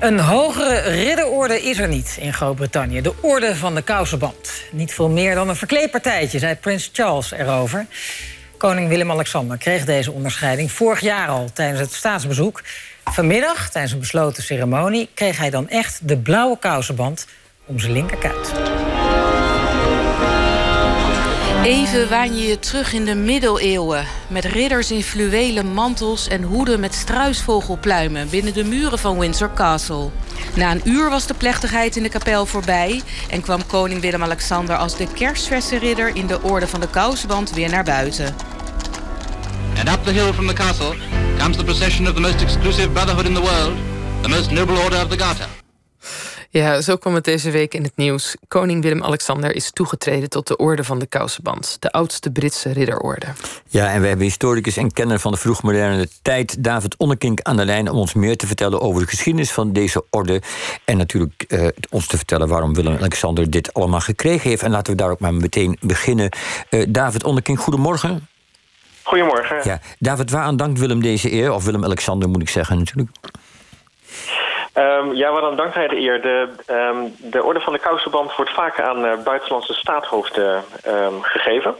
Een hogere ridderorde is er niet in Groot-Brittannië. De orde van de kousenband. Niet veel meer dan een verkleedpartijtje, zei prins Charles erover. Koning Willem-Alexander kreeg deze onderscheiding vorig jaar al tijdens het staatsbezoek. Vanmiddag, tijdens een besloten ceremonie, kreeg hij dan echt de blauwe kousenband om zijn linkerkuit. Even waan je je terug in de middeleeuwen. Met ridders in fluwelen mantels en hoeden met struisvogelpluimen... binnen de muren van Windsor Castle. Na een uur was de plechtigheid in de kapel voorbij... en kwam koning Willem-Alexander als de kerstverse ridder... in de orde van de kousenband weer naar buiten. And up the hill from the castle comes the procession of the most exclusive brotherhood in the world... the most noble order of the Garter. Ja, zo kwam het deze week in het nieuws. Koning Willem-Alexander is toegetreden tot de Orde van de Kousenband, de oudste Britse ridderorde. Ja, en we hebben historicus en kenner van de vroegmoderne tijd, David Onnekink, aan de lijn om ons meer te vertellen over de geschiedenis van deze orde. En natuurlijk eh, ons te vertellen waarom Willem-Alexander dit allemaal gekregen heeft. En laten we daar ook maar meteen beginnen. Uh, David Onnekink, goedemorgen. Goedemorgen. Ja, David, waaraan dankt Willem deze eer? Of Willem-Alexander moet ik zeggen natuurlijk. Um, ja, waarom dankt hij de eer? De, um, de orde van de kousenband wordt vaak aan uh, buitenlandse staatshoofden um, gegeven.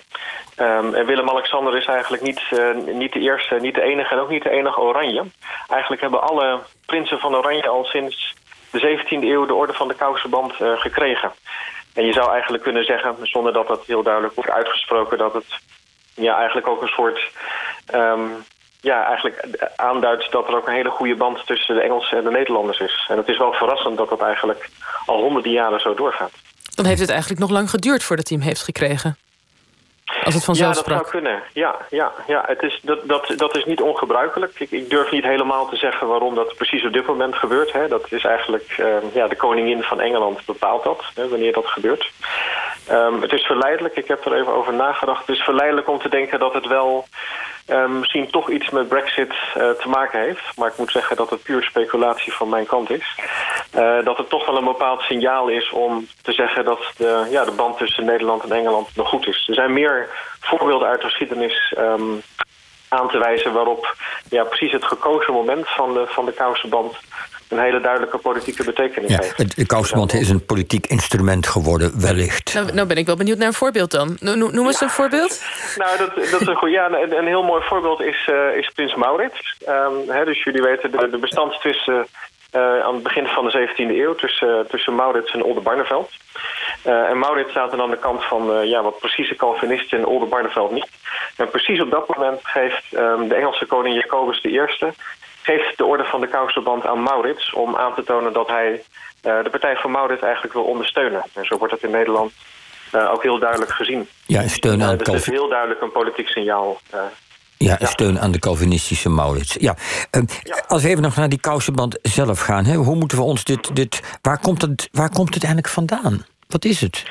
en Willem-Alexander is eigenlijk niet, uh, niet de eerste, niet de enige en ook niet de enige oranje. Eigenlijk hebben alle prinsen van Oranje al sinds de 17e eeuw de orde van de kousenband uh, gekregen. En je zou eigenlijk kunnen zeggen, zonder dat dat heel duidelijk wordt uitgesproken... dat het ja, eigenlijk ook een soort ja, eigenlijk aanduidt dat er ook een hele goede band tussen de Engelsen en de Nederlanders is. En het is wel verrassend dat dat eigenlijk al honderden jaren zo doorgaat. Dan heeft het eigenlijk nog lang geduurd voordat hij hem heeft gekregen. Als het vanzelf ja, dat sprak. zou kunnen. Ja, ja, ja. Het is, dat, dat, dat is niet ongebruikelijk. Ik, ik durf niet helemaal te zeggen waarom dat precies op dit moment gebeurt. Hè. Dat is eigenlijk uh, ja, de koningin van Engeland bepaalt dat, hè, wanneer dat gebeurt. Um, het is verleidelijk, ik heb er even over nagedacht. Het is verleidelijk om te denken dat het wel uh, misschien toch iets met brexit uh, te maken heeft. Maar ik moet zeggen dat het puur speculatie van mijn kant is. Uh, dat het toch wel een bepaald signaal is om te zeggen dat de, ja, de band tussen Nederland en Engeland nog goed is. Er zijn meer voorbeelden uit de geschiedenis um, aan te wijzen waarop ja, precies het gekozen moment van de, van de kousenband een hele duidelijke politieke betekenis ja, heeft. De kousenband is een politiek instrument geworden, wellicht. Nou, nou ben ik wel benieuwd naar een voorbeeld dan. No, noem eens ja. een voorbeeld. Nou, dat, dat is een goed. Ja, een, een heel mooi voorbeeld is, uh, is Prins Maurits. Um, hè, dus jullie weten de, de bestandstwisten uh, aan het begin van de 17e eeuw tussen, uh, tussen Maurits en Oldenbarneveld. Uh, en Maurits staat dan aan de kant van ja, wat precieze Calvinisten en Oldenbarneveld niet. En precies op dat moment geeft um, de Engelse koning Jacobus I geeft de orde van de kousenband aan Maurits... om aan te tonen dat hij uh, de partij van Maurits eigenlijk wil ondersteunen. En zo wordt het in Nederland uh, ook heel duidelijk gezien. Ja, steun aan uh, dus het is heel duidelijk een politiek signaal. ja, steun aan de Calvinistische Maurits. Ja. Uh, ja. Als we even nog naar die kousenband zelf gaan. Hè? Hoe moeten we ons dit... dit waar, komt het, waar komt het eigenlijk vandaan? Wat is het?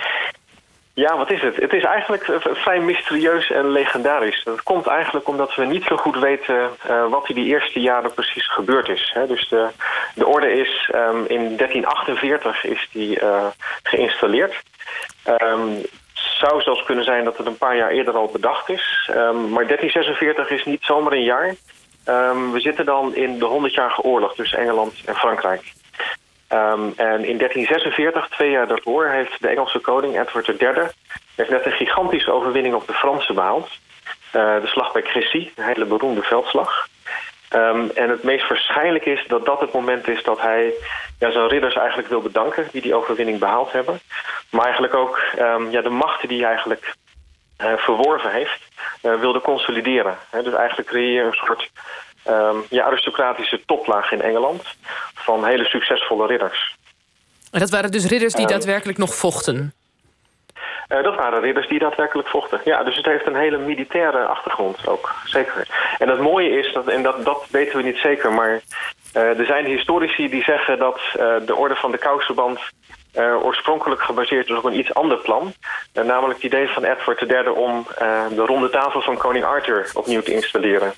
Ja, wat is het? Het is eigenlijk vrij mysterieus en legendarisch. Dat komt eigenlijk omdat we niet zo goed weten uh, wat in die eerste jaren precies gebeurd is. Hè. Dus de, de orde is um, in 1348 is die uh, geïnstalleerd. Um, zou zelfs kunnen zijn dat het een paar jaar eerder al bedacht is. Um, maar 1346 is niet zomaar een jaar. we zitten dan in de 100-jarige oorlog tussen Engeland en Frankrijk. Um, en in 1346, twee jaar daarvoor, heeft de Engelse koning Edward III... heeft net een gigantische overwinning op de Fransen behaald. Uh, de slag bij Crécy, een hele beroemde veldslag. Um, en het meest waarschijnlijk is dat dat het moment is dat hij ja, zijn ridders eigenlijk wil bedanken... die die overwinning behaald hebben. Maar eigenlijk ook um, ja, de machten die hij eigenlijk uh, verworven heeft... Uh, wilde consolideren. Dus eigenlijk creëer je een soort um, ja, aristocratische toplaag in Engeland van hele succesvolle ridders. En dat waren dus ridders die um, daadwerkelijk nog vochten? Uh, dat waren ridders die daadwerkelijk vochten. Ja, dus het heeft een hele militaire achtergrond ook, zeker. En het mooie is, dat, en dat, dat weten we niet zeker... maar uh, er zijn historici die zeggen dat uh, de orde van de kousenband... Oorspronkelijk gebaseerd is op een iets ander plan. Namelijk het idee van Edward III om de ronde tafel van koning Arthur opnieuw te installeren.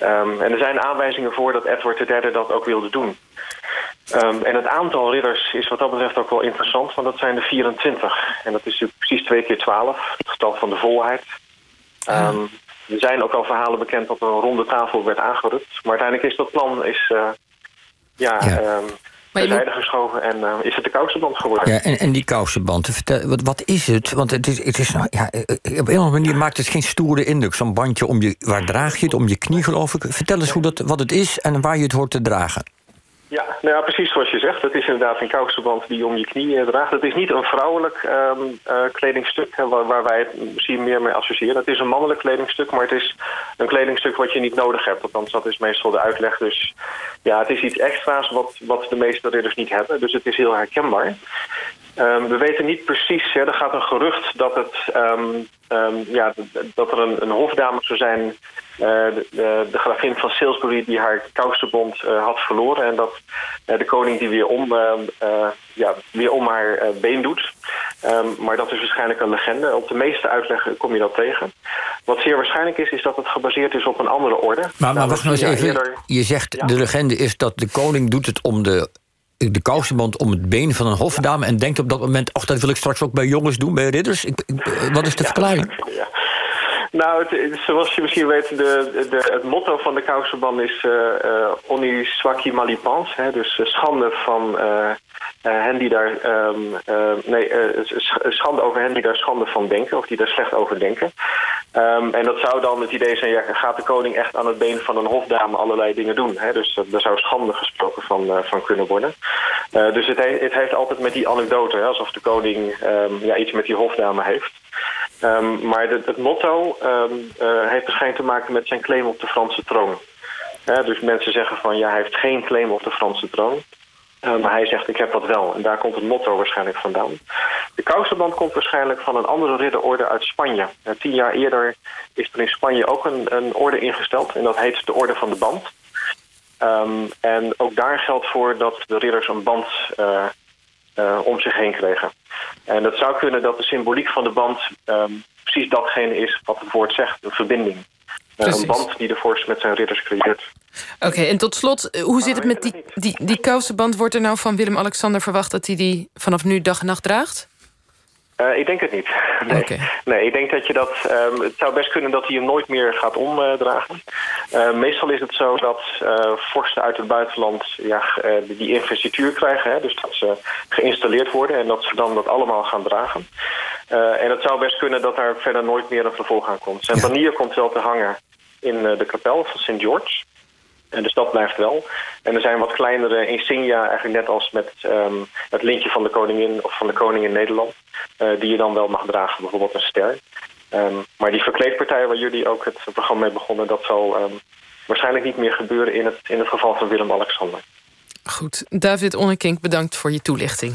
Um, en er zijn aanwijzingen voor dat Edward III dat ook wilde doen. Um, en het aantal ridders is wat dat betreft ook wel interessant, want dat zijn er 24. En dat is natuurlijk precies twee keer 12, het getal van de volheid. Um, er zijn ook al verhalen bekend dat er een ronde tafel werd aangerukt. Maar uiteindelijk is dat plan is, uh, ja, ja. Terzijde geschoven en uh, is het de kousenband geworden. Ja, en, en die kousenband, vertel, wat, wat is het? Want het is, het is nou, ja, op een of andere manier maakt het geen stoere indruk. Zo'n bandje om je, waar draag je het? Om je knie, geloof ik. Vertel eens hoe dat, wat het is en waar je het hoort te dragen. Ja, nou ja, precies zoals je zegt. Het is inderdaad een kousenband die om je knie eh, draagt. Het is niet een vrouwelijk um, uh, kledingstuk waar, waar, wij het misschien meer mee associëren. Het is een mannelijk kledingstuk, maar het is een kledingstuk wat je niet nodig hebt. Althans, dat is meestal de uitleg. Dus ja, het is iets extra's wat, wat de meeste ridders niet hebben. Dus het is heel herkenbaar. Um, we weten niet precies, hè, er gaat een gerucht dat, het, um, um, ja, dat er een, een hofdame zou zijn, uh, de, de, de gravin van Salisbury, die haar kousenbond uh, had verloren. En dat uh, de koning die weer om, ja, weer om haar been doet. maar dat is waarschijnlijk een legende. Op de meeste uitleggen kom je dat tegen. Wat zeer waarschijnlijk is, is dat het gebaseerd is op een andere orde. Maar, maar wacht nou eens even. Eerder... Je zegt Ja. de legende is dat de koning doet het om de de kousenband om het been van een hofdame... en denkt op dat moment, ach, dat wil ik straks ook bij jongens doen, bij ridders. Ik, ik, wat is de verklaring? Ja. Nou, het, zoals je misschien weet, de, de, het motto van de kousenband is... Uh, uh, Oni swaki malipans, hè, dus uh, schande van hen die daar... Um, nee, schande over hen die daar schande van denken, of die daar slecht over denken. Um, en dat zou dan het idee zijn, ja, gaat de koning echt aan het been van een hofdame allerlei dingen doen? Hè? Dus daar zou schande gesproken van, van kunnen worden. dus het, he het, heeft altijd met die anekdote, hè, alsof de koning um, ja, iets met die hofdame heeft. Um, maar het motto uh, heeft waarschijnlijk te maken met zijn claim op de Franse troon. Dus mensen zeggen van ja, hij heeft geen claim op de Franse troon. Uh, maar hij zegt ik heb dat wel. En daar komt het motto waarschijnlijk vandaan. De kousenband komt waarschijnlijk van een andere ridderorde uit Spanje. Uh, tien jaar eerder is er in Spanje ook een, een orde ingesteld. En dat heet de Orde van de Band. Um, en ook daar geldt voor dat de ridders een band uh, uh, om zich heen kregen. En het zou kunnen dat de symboliek van de band um, precies datgene is wat het woord zegt, een verbinding. Uh, een band die de vorst met zijn ridders creëert. Oké, okay, en tot slot, hoe maar zit het met die, die, die kousenband? Wordt er nou van Willem-Alexander verwacht dat hij die vanaf nu dag en nacht draagt? Uh, ik denk het niet. Nee. Okay. nee, ik denk dat je dat. Um, het zou best kunnen dat hij hem nooit meer gaat omdragen. Uh, meestal is het zo dat uh, vorsten uit het buitenland ja, die investituur krijgen. Hè, dus dat ze geïnstalleerd worden en dat ze dan dat allemaal gaan dragen. en het zou best kunnen dat daar verder nooit meer een vervolg aan komt. Zijn banier komt wel te hangen in de kapel van St. George. En dus dat blijft wel. En er zijn wat kleinere insignia, eigenlijk net als met um, het lintje van de koningin of van de koning in Nederland. Uh, die je dan wel mag dragen, bijvoorbeeld een ster. Um, maar die verkleedpartij waar jullie ook het programma mee begonnen, dat zal um, waarschijnlijk niet meer gebeuren in het, in het geval van Willem-Alexander. Goed, David Onnekink, bedankt voor je toelichting.